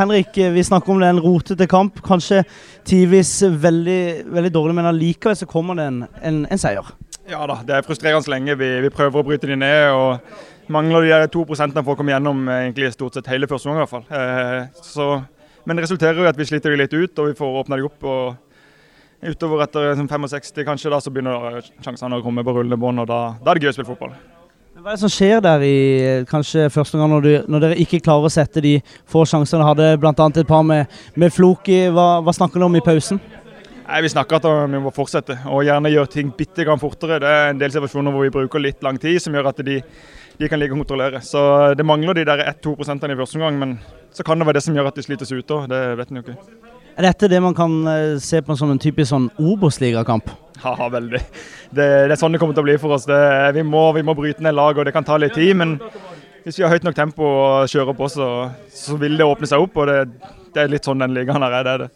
Henrik, vi snakker om det er en rotete kamp. Kanskje tidvis veldig, veldig dårlig, men allikevel så kommer det en, en, en seier. Ja da, det er frustrerende lenge. Vi, vi prøver å bryte de ned. og Mangler de to prosentene for å komme gjennom egentlig stort sett hele første omgang. i hvert fall. Eh, så, men det resulterer i at vi sliter de litt ut, og vi får åpna de opp. og Utover etter 65 kanskje, da, så begynner sjansene å komme på rullende bånd, og da, da, er det gøy å spille fotball. Hva er det som skjer der i kanskje første gang når, du, når dere ikke klarer å sette de få sjansene? Hadde bl.a. et par med, med Floki. Hva, hva snakker dere om i pausen? Nei, Vi snakker at vi må fortsette og gjerne gjøre ting bitte grann fortere. Det er en del situasjoner hvor vi bruker litt lang tid, som gjør at de, de kan ligge og kontrollere. Så Det mangler de der 1-2 prosentene i første omgang, men så kan det være det som gjør at de slites ut òg. Det vet en jo ikke. Er dette det man kan se på som en typisk sånn Obos-ligakamp? Ja, veldig. Det, det, er sånn det kommer til å bli for oss. Det, vi, må, vi, må, bryte ned laget, og det kan ta litt tid. Men hvis vi har høyt nok tempo og kjører på, så, så vil det åpne seg opp. og det, det er litt sånn den ligaen her er. det er det.